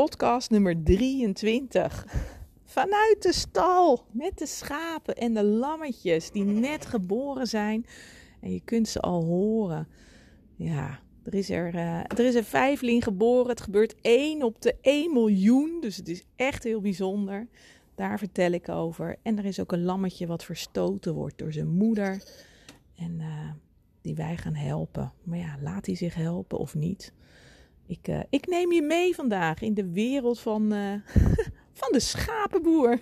podcast nummer 23. Vanuit de stal met de schapen en de lammetjes die net geboren zijn. En je kunt ze al horen. Ja, er is er, uh, er is een vijfling geboren. Het gebeurt 1 op de 1 miljoen. Dus het is echt heel bijzonder. Daar vertel ik over. En er is ook een lammetje wat verstoten wordt door zijn moeder. En uh, die wij gaan helpen. Maar ja, laat hij zich helpen of niet? Ik, uh, ik neem je mee vandaag in de wereld van, uh, van de schapenboer.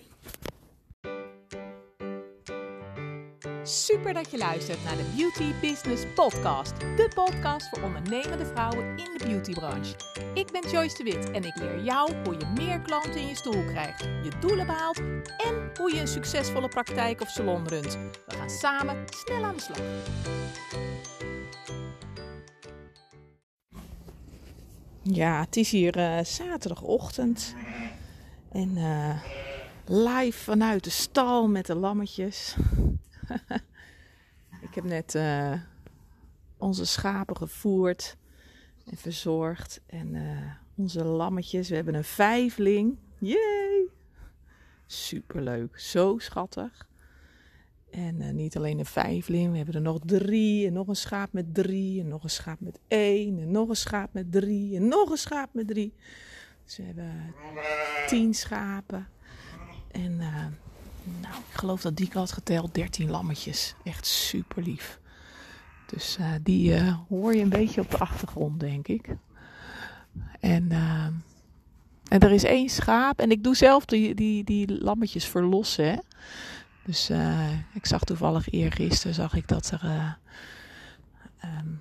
Super dat je luistert naar de Beauty Business Podcast. De podcast voor ondernemende vrouwen in de beautybranche. Ik ben Joyce de Wit en ik leer jou hoe je meer klanten in je stoel krijgt, je doelen behaalt en hoe je een succesvolle praktijk of salon runt. We gaan samen snel aan de slag. Ja, het is hier uh, zaterdagochtend. En uh, live vanuit de stal met de lammetjes. ik heb net uh, onze schapen gevoerd en verzorgd. En onze lammetjes, we hebben een vijfling. Yay! Superleuk, zo schattig. En uh, niet alleen een vijfling, we hebben er nog drie. En nog een schaap met drie. En nog een schaap met één. En nog een schaap met drie. En nog een schaap met drie. Dus we hebben tien schapen. En uh, nou, ik geloof dat Dieke had geteld dertien lammetjes. Echt super lief. Dus uh, die hoor je een beetje op de achtergrond, denk ik. En, en er is één schaap. En ik doe zelf die, die, die lammetjes verlossen, hè. Dus uh, ik zag toevallig eergisteren zag ik dat er uh, um,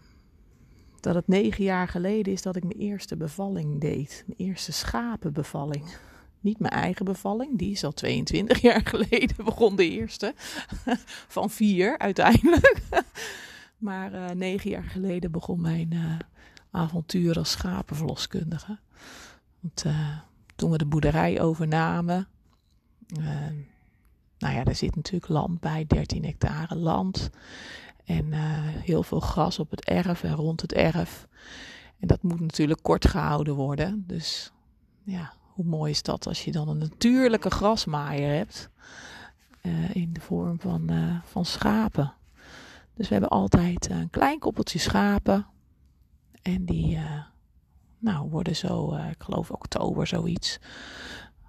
dat het negen jaar geleden is dat ik mijn eerste bevalling deed. Mijn eerste schapenbevalling. Niet mijn eigen bevalling, die is al 22 jaar geleden begon de eerste. Van vier uiteindelijk. maar uh, negen jaar geleden begon mijn avontuur als schapenverloskundige. Want toen we de boerderij overnamen nou ja, er zit natuurlijk land bij, 13 hectare land. En uh, heel veel gras op het erf en rond het erf. En dat moet natuurlijk kort gehouden worden. Dus ja, hoe mooi is dat als je dan een natuurlijke grasmaaier hebt. Uh, in de vorm van, uh, van schapen. Dus we hebben altijd een klein koppeltje schapen. En die nou, worden zo, ik geloof oktober zoiets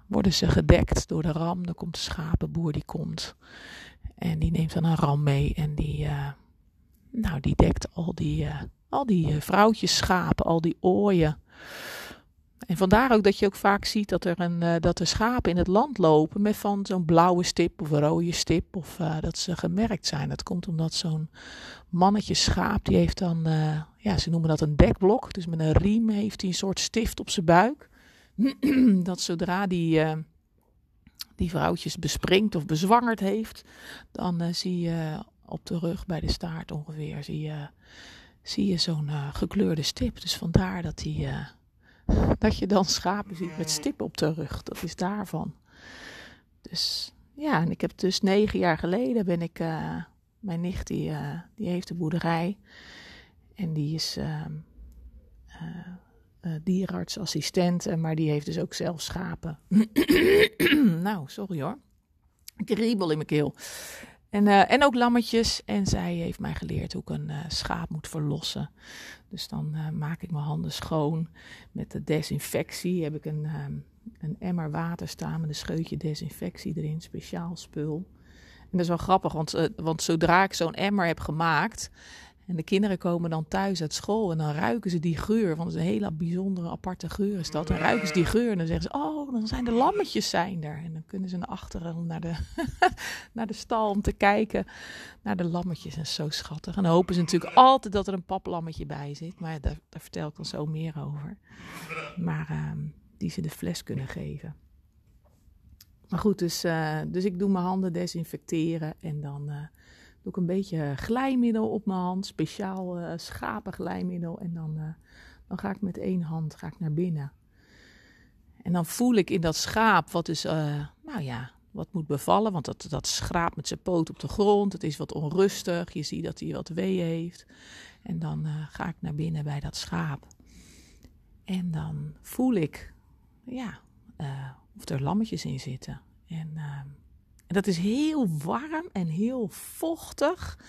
worden ze gedekt door de ram. Dan komt de schapenboer, die komt. En die neemt dan een ram mee en die, uh, nou, die dekt al die, uh, al die uh, vrouwtjes schapen, al die ooien. En vandaar ook dat je ook vaak ziet dat er, een, dat er schapen in het land lopen met van zo'n blauwe stip of een rode stip. Of dat ze gemerkt zijn. Dat komt omdat zo'n mannetje schaap, die heeft dan, ja, ze noemen dat een dekblok. Dus met een riem heeft hij een soort stift op zijn buik. dat zodra die, uh, die vrouwtjes bespringt of bezwangerd heeft, dan uh, zie je op de rug bij de staart ongeveer, zie je, zie je zo'n uh, gekleurde stip. Dus vandaar dat, die, dat je dan schapen ziet met stippen op de rug. Dat is daarvan. Dus ja, en ik heb dus negen jaar geleden ben ik, mijn nicht die, die heeft de boerderij. En die is ehm, dierenartsassistent, maar die heeft dus ook zelf schapen. nou, sorry hoor. Ik riebel in mijn keel. En, uh, en ook lammetjes. En zij heeft mij geleerd hoe ik een uh, schaap moet verlossen. Dus dan maak ik mijn handen schoon. Met de desinfectie heb ik een, een emmer water staan met een scheutje desinfectie erin. Speciaal spul. En dat is wel grappig, want, want zodra ik zo'n emmer heb gemaakt, en de kinderen komen dan thuis uit school en dan ruiken ze die geur. Want het is een hele bijzondere, aparte geur is dat. Dan ruiken ze die geur en dan zeggen ze, oh, dan zijn de lammetjes zijn er. En dan kunnen ze naar achteren naar de, naar de stal om te kijken naar de lammetjes. En zo schattig. En dan hopen ze natuurlijk altijd dat er een paplammetje bij zit. Maar daar, daar vertel ik dan zo meer over. Maar uh, die ze de fles kunnen geven. Maar goed, dus, uh, dus ik doe mijn handen desinfecteren en dan... Uh, doe ik een beetje glijmiddel op mijn hand, speciaal uh, schapenglijmiddel. En dan, uh, dan ga ik met één hand ga ik naar binnen. En dan voel ik in dat schaap wat dus, uh, nou ja, wat moet bevallen. Want dat, dat schraapt met zijn poot op de grond. Het is wat onrustig. Je ziet dat hij wat wee heeft. En dan ga ik naar binnen bij dat schaap. En dan voel ik ja, of er lammetjes in zitten. En, en dat is heel warm en heel vochtig.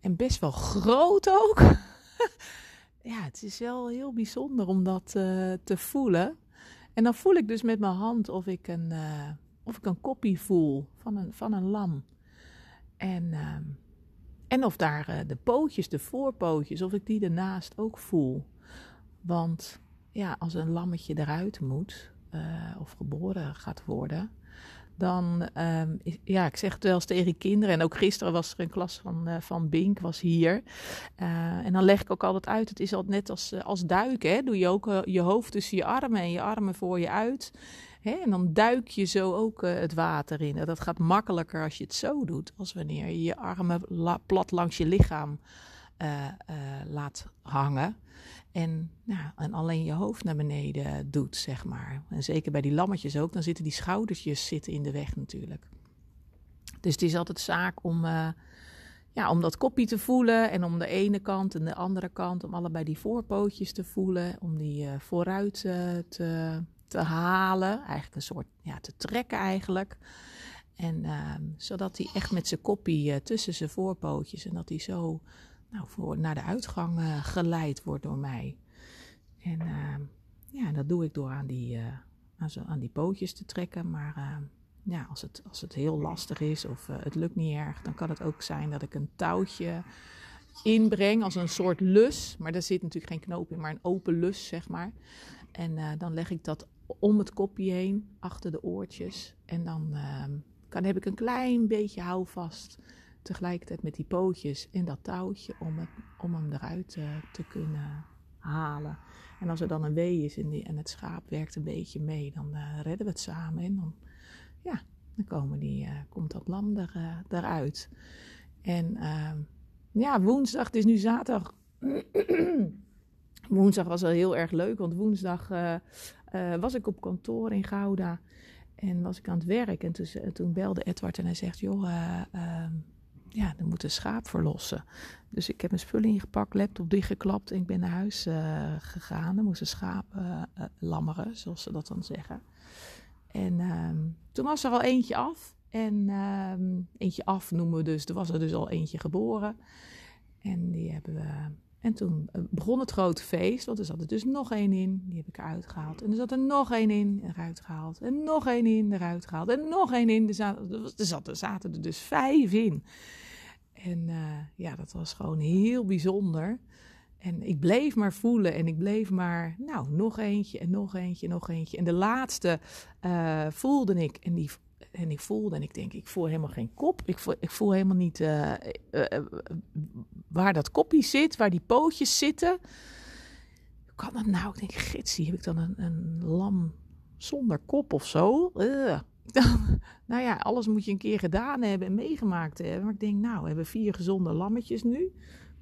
En best wel groot ook. ja, het is wel heel bijzonder om dat te voelen. En dan voel ik dus met mijn hand of ik een, of ik een koppie voel van een, van een lam. En, ehm, en of daar uh, de pootjes, de voorpootjes, of ik die ernaast ook voel. Want ja, als een lammetje eruit moet, uh, of geboren gaat worden, dan, um, ja, ik zeg het wel eens tegen kinderen. En ook gisteren was er een klas van, uh, van Bink, was hier. en dan leg ik ook altijd uit, het is altijd net als, als duiken. Hè? Doe je ook je hoofd tussen je armen en je armen voor je uit. Hè? En dan duik je zo ook het water in. Dat gaat makkelijker als je het zo doet, als wanneer je je armen plat langs je lichaam uh, uh, laat hangen. En, nou, en alleen je hoofd naar beneden doet, zeg maar. En zeker bij die lammetjes ook, dan zitten die schoudertjes zitten in de weg natuurlijk. Dus het is altijd zaak om, ja, om dat koppie te voelen en om de ene kant en de andere kant, om allebei die voorpootjes te voelen, om die vooruit te, te halen. Eigenlijk een soort ja, te trekken eigenlijk. En uh, zodat hij echt met zijn koppie tussen zijn voorpootjes en dat hij zo nou, voor, naar de uitgang uh, geleid wordt door mij. En ehm, ja, dat doe ik door aan die, eh, aan, zo, aan die pootjes te trekken. Maar ja, als het, als het heel lastig is of het lukt niet erg, dan kan het ook zijn dat ik een touwtje inbreng als een soort lus. Maar daar zit natuurlijk geen knoop in, maar een open lus, zeg maar. En dan leg ik dat om het kopje heen, achter de oortjes. En dan kan, heb ik een klein beetje houvast tegelijkertijd met die pootjes en dat touwtje om, om hem eruit uh, te kunnen halen. En als er dan een wee is en, die, en het schaap werkt een beetje mee, dan uh, redden we het samen. En dan, ja, dan komen die, uh, komt dat lam er, eruit. En ehm, ja, woensdag, het is nu zaterdag. woensdag was wel heel erg leuk, want woensdag was ik op kantoor in Gouda en was ik aan het werk. En toen, belde Edward en hij zegt, joh, uh, ja, dan moet een schaap verlossen. Dus ik heb mijn spullen ingepakt, laptop dichtgeklapt en ik ben naar huis uh, gegaan. Er moest een schaap lammeren, zoals ze dat dan zeggen. En ehm, toen was er al eentje af. En ehm, eentje af noemen we dus, er was er dus al eentje geboren. En die hebben we en toen eh, begon het grote feest, want er zat er dus nog één in, die heb ik eruit gehaald. En er zat er nog één in, eruit gehaald. En nog één in, eruit gehaald. En nog één in, er er, er zaten er dus vijf in. En uh, ja, dat was gewoon heel bijzonder. En ik bleef maar voelen en ik bleef maar, nou, nog eentje en nog eentje en nog eentje. En de laatste uh, voelde ik en die en ik voelde en ik denk, ik voel helemaal geen kop. Ik voel, ik voel helemaal niet uh, waar dat kopje zit, waar die pootjes zitten. Hoe kan dat nou? Ik denk, gidsie, heb ik dan een, een lam zonder kop of zo? nou ja, alles moet je een keer gedaan hebben en meegemaakt hebben. Maar ik denk, nou, we hebben vier gezonde lammetjes nu.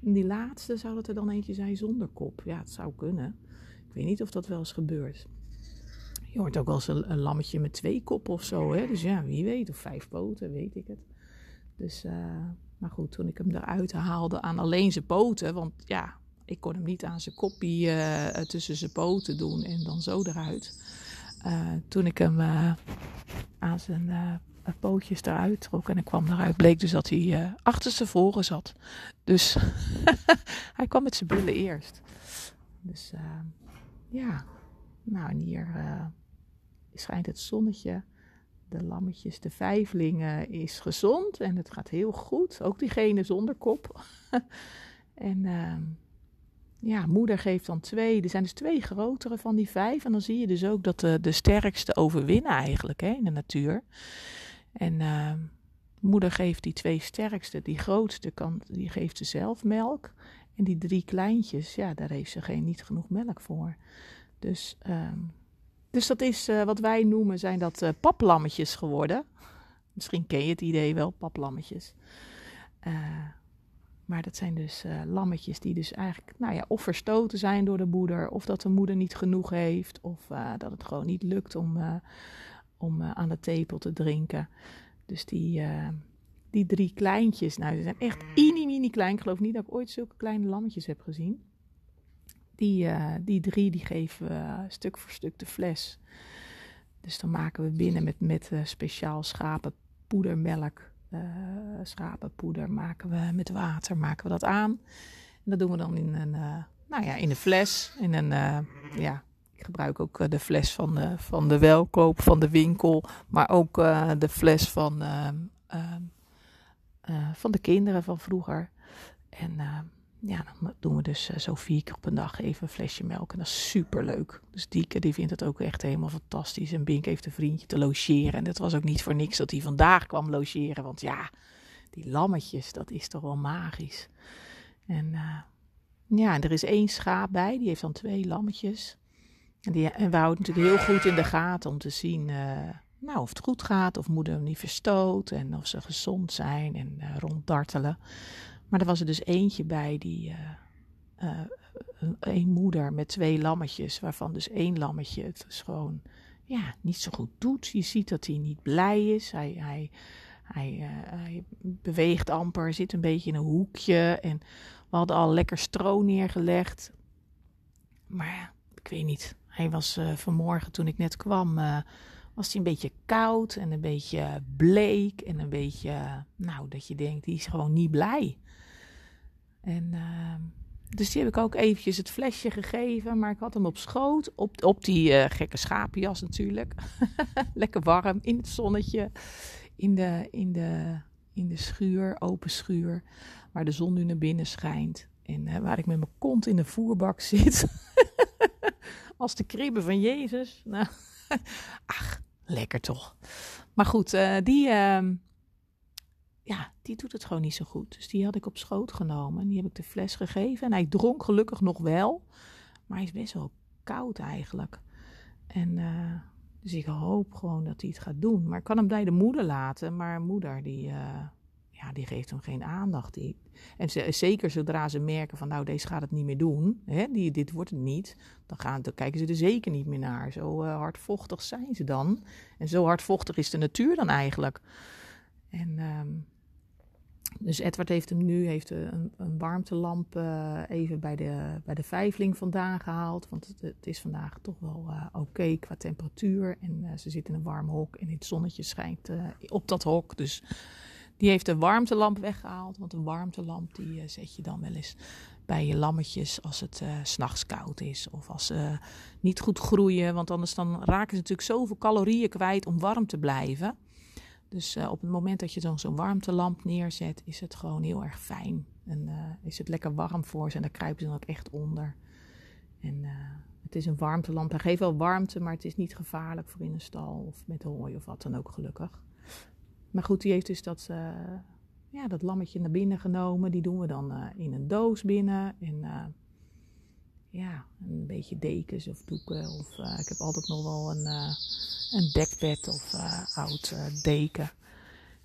En die laatste zou dat er dan eentje zijn zonder kop. Ja, het zou kunnen. Ik weet niet of dat wel eens gebeurt. Je hoort ook wel eens een, lammetje met twee koppen of zo. Hè? Dus ja, wie weet. Of vijf poten, weet ik het. Dus, uh, maar goed, toen ik hem eruit haalde aan alleen zijn poten. Want ja, ik kon hem niet aan zijn koppie uh, tussen zijn poten doen en dan zo eruit. Uh, toen ik hem aan zijn pootjes eruit trok en ik kwam eruit, bleek dus dat hij achter zijn voren zat. Dus hij kwam met zijn billen eerst. Dus ja, nou en hier schijnt het zonnetje. De lammetjes, de vijflingen is gezond en het gaat heel goed. Ook diegene zonder kop. en uh, ja, moeder geeft dan twee. Er zijn dus twee grotere van die vijf. En dan zie je dus ook dat de, de sterkste overwinnen eigenlijk hè, in de natuur. En uh, moeder geeft die twee sterkste, die grootste, kan, die geeft ze zelf melk. En die drie kleintjes, ja, daar heeft ze geen, niet genoeg melk voor. Dus uh, dus dat is uh, wat wij noemen, zijn dat uh, paplammetjes geworden. Misschien ken je het idee wel, paplammetjes. Uh, maar dat zijn dus lammetjes die dus eigenlijk, nou ja, of verstoten zijn door de moeder, of dat de moeder niet genoeg heeft, of dat het gewoon niet lukt om, om aan de tepel te drinken. Dus die, die drie kleintjes, nou, die zijn echt mini, mini klein. Ik geloof niet dat ik ooit zulke kleine lammetjes heb gezien. Die, die drie die geven stuk voor stuk de fles. Dus dan maken we binnen met, met speciaal schapenpoedermelk, schapenpoeder maken we met water, maken we dat aan. En dat doen we dan in een, nou ja, in een fles, in een, ja, ik gebruik ook de fles van de, van de welkoop van de winkel, maar ook de fles van, van de kinderen van vroeger. En ja, dan doen we dus eh, zo vier keer op een dag even een flesje melk. En dat is super leuk. Dus Dieke die vindt het ook echt helemaal fantastisch. En Bink heeft een vriendje te logeren. En het was ook niet voor niks dat hij vandaag kwam logeren. Want ja, die lammetjes, dat is toch wel magisch. En uh, ja, en er is één schaap bij. Die heeft dan twee lammetjes. En, die, en we houden natuurlijk heel goed in de gaten om te zien... Uh, nou, of het goed gaat, of moeder hem niet verstoot en of ze gezond zijn en ronddartelen. Maar er was er dus eentje bij die. Uh, een moeder met twee lammetjes, waarvan dus één lammetje het is gewoon ja, niet zo goed doet. Je ziet dat hij niet blij is. Hij, hij, hij, hij beweegt amper, zit een beetje in een hoekje. En we hadden al lekker stro neergelegd. Maar ja, ik weet niet. Hij was vanmorgen toen ik net kwam was hij een beetje koud en een beetje bleek en een beetje, nou, dat je denkt, die is gewoon niet blij. En uh, dus die heb ik ook eventjes het flesje gegeven. Maar ik had hem op schoot. Op, op die uh, gekke schapenjas natuurlijk. Lekker warm in het zonnetje. In de, in, de, in de schuur, open schuur. Waar de zon nu naar binnen schijnt. En uh, waar ik met mijn kont in de voerbak zit. Als de kribben van Jezus. Nou, ach, lekker toch. Maar goed, uh, die, ehm, ja, die doet het gewoon niet zo goed. Dus die had ik op schoot genomen. En die heb ik de fles gegeven. En hij dronk gelukkig nog wel. Maar hij is best wel koud eigenlijk. En uh, dus ik hoop gewoon dat hij het gaat doen. Maar ik kan hem bij de moeder laten. Maar moeder, die, uh, ja, die geeft hem geen aandacht. Die, en ze, zeker zodra ze merken van nou, deze gaat het niet meer doen. Hè, die, dit wordt het niet. Dan, gaan, dan kijken ze er zeker niet meer naar. Zo uh, hardvochtig zijn ze dan. En zo hardvochtig is de natuur dan eigenlijk. En... Um, dus Edward heeft hem nu heeft een, een warmtelamp uh, even bij de, bij de vijfling vandaan gehaald. Want het, is vandaag toch wel uh, oké qua temperatuur. En ze zit in een warm hok en het zonnetje schijnt op dat hok. Dus die heeft de warmtelamp weggehaald. Want een warmtelamp die zet je dan wel eens bij je lammetjes als het uh, s'nachts koud is. Of als ze niet goed groeien. Want anders dan raken ze natuurlijk zoveel calorieën kwijt om warm te blijven. Dus uh, op het moment dat je dan zo'n warmtelamp neerzet, is het gewoon heel erg fijn. En uh, is het lekker warm voor ze en daar kruipen ze dan ook echt onder. En uh, het is een warmtelamp. Hij geeft wel warmte, maar het is niet gevaarlijk voor in een stal of met hooi of wat dan ook, gelukkig. Maar goed, die heeft dus dat, ja, dat lammetje naar binnen genomen. Die doen we dan in een doos binnen. En ja, een beetje dekens of doeken. Of ik heb altijd nog wel een een dekbed of uh, oud deken.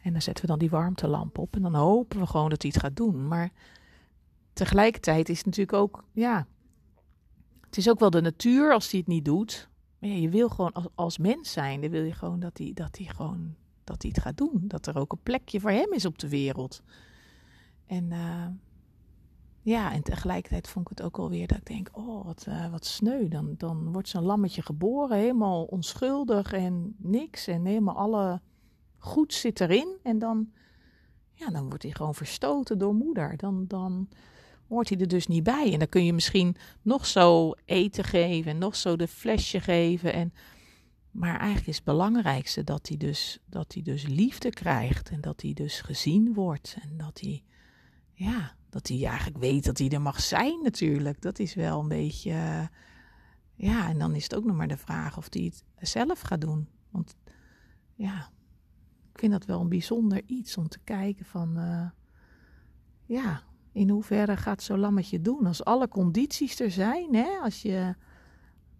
En dan zetten we dan die warmtelamp op en dan hopen we gewoon dat hij het gaat doen. Maar tegelijkertijd is het natuurlijk ook, ja, het is ook wel de natuur als hij het niet doet. Maar ja, je wil gewoon als, als mens zijn, dan wil je gewoon dat hij, dat hij gewoon dat hij het gaat doen. Dat er ook een plekje voor hem is op de wereld. En ja, en tegelijkertijd vond ik het ook alweer dat ik denk, oh, wat, uh, wat sneu. Dan, dan wordt zo'n lammetje geboren, helemaal onschuldig en niks. En helemaal alle goed zit erin. En dan, ja, dan wordt hij gewoon verstoten door moeder. Dan, dan hoort hij er dus niet bij. En dan kun je misschien nog zo eten geven en nog zo de flesje geven. En, maar eigenlijk is het belangrijkste dat hij, dus, dat hij dus liefde krijgt. En dat hij dus gezien wordt. En dat hij, ja, dat hij eigenlijk weet dat hij er mag zijn natuurlijk. Dat is wel een beetje... Uh, ja, en dan is het ook nog maar de vraag of hij het zelf gaat doen. Want ja, ik vind dat wel een bijzonder iets om te kijken van... Uh, ja, in hoeverre gaat zo'n lammetje doen? Als alle condities er zijn, hè, als je...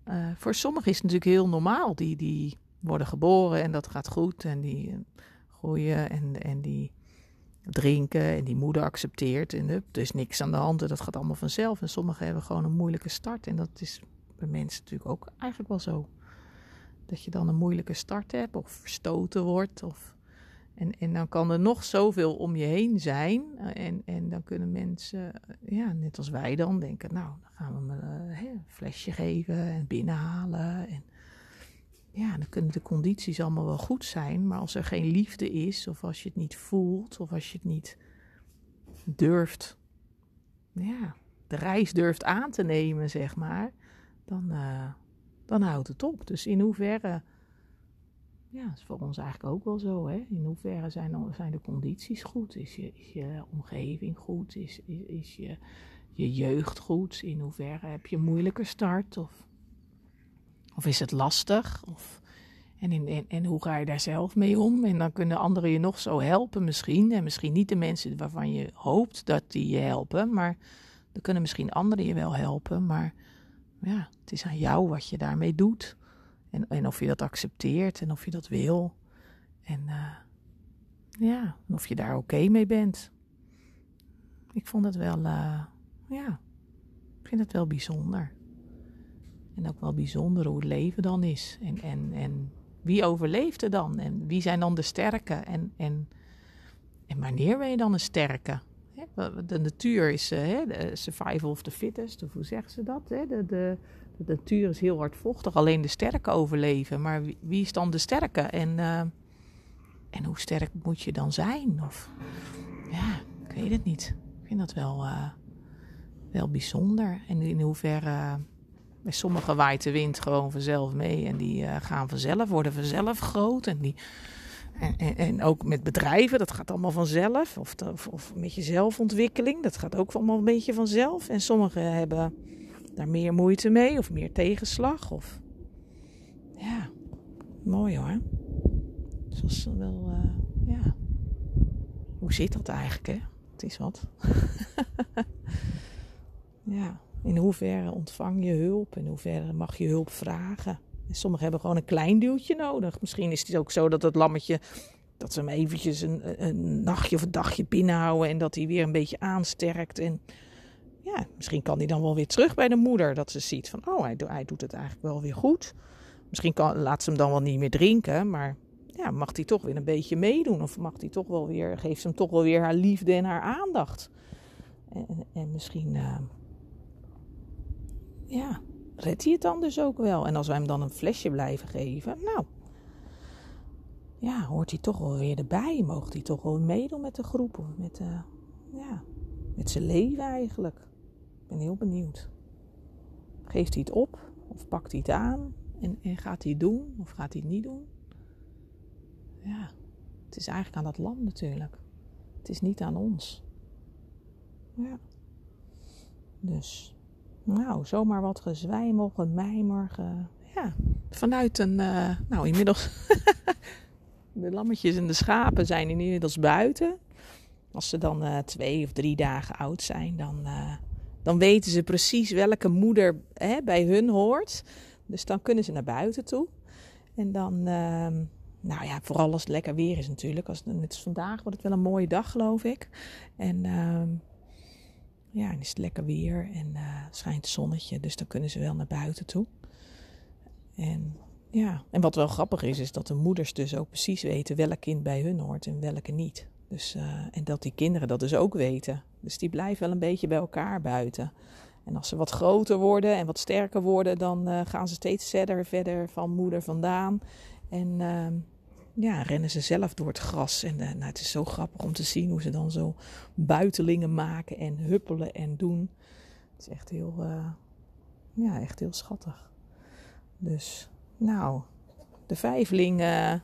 Uh, voor sommigen is het natuurlijk heel normaal. Die, die worden geboren en dat gaat goed. En die groeien en, en die drinken en die moeder accepteert. En er is niks aan de hand en dat gaat allemaal vanzelf. En sommigen hebben gewoon een moeilijke start. En dat is bij mensen natuurlijk ook eigenlijk wel zo. Dat je dan een moeilijke start hebt of verstoten wordt. Of, en, en dan kan er nog zoveel om je heen zijn. En, en dan kunnen mensen, ja, net als wij dan, denken... nou, dan gaan we hem uh, een flesje geven en binnenhalen. En ja, dan kunnen de condities allemaal wel goed zijn, maar als er geen liefde is, of als je het niet voelt, of als je het niet durft, ja, de reis durft aan te nemen, zeg maar, dan, uh, dan houdt het op. Dus in hoeverre, ja, is voor ons eigenlijk ook wel zo, hè? In hoeverre zijn, zijn de condities goed? Is je, je omgeving goed? Is, is, is je, je jeugd goed? In hoeverre heb je een moeilijke start? Of, of is het lastig? Of, en, in, en, hoe ga je daar zelf mee om? En dan kunnen anderen je nog zo helpen misschien. En misschien niet de mensen waarvan je hoopt dat die je helpen. Maar dan kunnen misschien anderen je wel helpen. Maar ja, het is aan jou wat je daarmee doet. En, of je dat accepteert en of je dat wil. En uh, ja, of je daar oké mee bent. Ik vond het wel, uh, ja, ik vind het wel bijzonder. En ook wel bijzonder hoe het leven dan is. En, en, en wie overleeft er dan? En wie zijn dan de sterke? En, en, en wanneer ben je dan een sterke? De natuur is uh, de survival of the fittest, of hoe zeggen ze dat? De, de, de, natuur is heel hardvochtig, alleen de sterke overleven. Maar wie, is dan de sterke? En, uh, en hoe sterk moet je dan zijn? Of ja, ik weet het niet. Ik vind dat wel, uh, wel bijzonder. En in hoeverre bij sommigen waait de wind gewoon vanzelf mee. En die uh, gaan vanzelf, worden vanzelf groot. En, die, en, en, en, ook met bedrijven, dat gaat allemaal vanzelf. Of, of, of, met je zelfontwikkeling, dat gaat ook allemaal een beetje vanzelf. En sommigen hebben daar meer moeite mee of meer tegenslag. Of... Ja, mooi hoor. Zoals wel, uh, ja. Hoe zit dat eigenlijk, hè? Het is wat. ja. In hoeverre ontvang je hulp? In hoeverre mag je hulp vragen? sommigen hebben gewoon een klein duwtje nodig. Misschien is het ook zo dat het lammetje dat ze hem eventjes een, een nachtje of een dagje binnenhouden en dat hij weer een beetje aansterkt. En ja, misschien kan hij dan wel weer terug bij de moeder. Dat ze ziet van, oh, hij, hij doet het eigenlijk wel weer goed. Misschien kan, laat ze hem dan wel niet meer drinken, maar ja, mag hij toch weer een beetje meedoen? Of mag hij toch wel weer, geeft ze hem toch wel weer haar liefde en haar aandacht? En, en misschien, uh, ja, redt hij het dan dus ook wel. En als wij hem dan een flesje blijven geven, nou, ja, hoort hij toch wel weer erbij. Mocht hij toch wel meedoen met de groep of met, uh, ja, met zijn leven eigenlijk. Ik ben heel benieuwd. Geeft hij het op of pakt hij het aan en, en gaat hij het doen of gaat hij het niet doen? Ja, het is eigenlijk aan dat land natuurlijk. Het is niet aan ons. Ja. Dus nou, zomaar wat gezwijmel, gemijmer. ja, vanuit een, uh, nou inmiddels, de lammetjes en de schapen zijn inmiddels buiten. Als ze dan uh, twee of drie dagen oud zijn, dan, uh, dan weten ze precies welke moeder hè, bij hun hoort. Dus dan kunnen ze naar buiten toe. En dan, uh, nou ja, vooral als het lekker weer is natuurlijk. Als, net als vandaag wordt het wel een mooie dag, geloof ik. En ehm, ja, en is het lekker weer en uh, schijnt zonnetje, dus dan kunnen ze wel naar buiten toe. En ja, en wat wel grappig is, is dat de moeders dus ook precies weten welk kind bij hun hoort en welke niet. Dus, uh, en dat die kinderen dat dus ook weten. Dus die blijven wel een beetje bij elkaar buiten. En als ze wat groter worden en wat sterker worden, dan uh, gaan ze steeds verder, verder van moeder vandaan. En uh, ja, rennen ze zelf door het gras. En uh, nou, het is zo grappig om te zien hoe ze dan zo buitelingen maken en huppelen en doen. Het is echt heel, uh, ja, echt heel schattig. Dus, nou, de vijfling. Uh...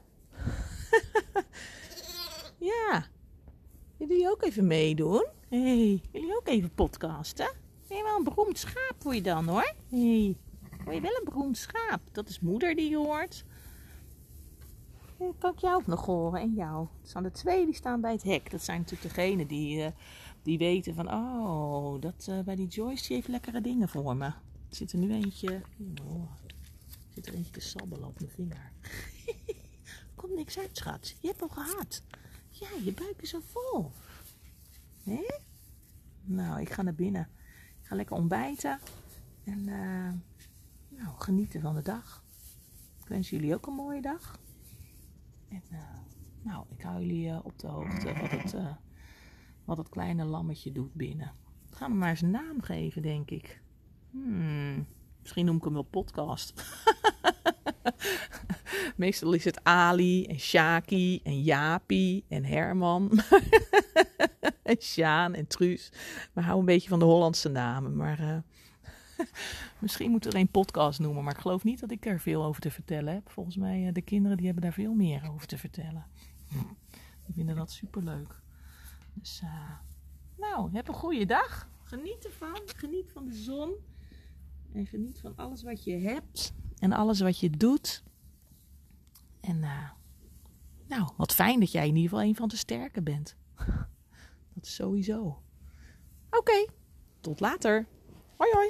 ja, jullie ook even meedoen? hey, jullie ook even podcasten? Nee, wel een beroemd schaap voor je dan hoor. hey, word je wel een beroemd schaap? Dat is moeder die je hoort. Eh, kan ik jou ook nog horen en jou. Er staan er twee die staan bij het hek. Dat zijn natuurlijk degenen die, uh, die weten van... Oh, dat, uh, bij die Joyce die heeft lekkere dingen voor me. Er zit er nu eentje... Oh, zit er eentje te sabbelen op mijn vinger. Komt niks uit, schat. Je hebt al gehad. Ja, je buik is al vol. Hé? Nou, ik ga naar binnen. Ik ga lekker ontbijten. En nou, genieten van de dag. Ik wens jullie ook een mooie dag. En uh, nou, ik hou jullie uh, op de hoogte wat het, uh, wat het kleine lammetje doet binnen. We gaan hem maar eens een naam geven, denk ik. Hmm, misschien noem ik hem wel podcast. Meestal is het Ali en Shaki en Japi en Herman. en Sjaan en Truus. We houden een beetje van de Hollandse namen. Maar misschien moeten we er een podcast noemen. Maar ik geloof niet dat ik er veel over te vertellen heb. Volgens mij, uh, de kinderen die hebben daar veel meer over te vertellen. Die vinden dat superleuk. Dus, uh, nou, heb een goede dag. Geniet ervan. Geniet van de zon. En geniet van alles wat je hebt. En alles wat je doet. En uh, nou, wat fijn dat jij in ieder geval een van de sterken bent. Dat is sowieso. Oké, tot later. Hoi hoi.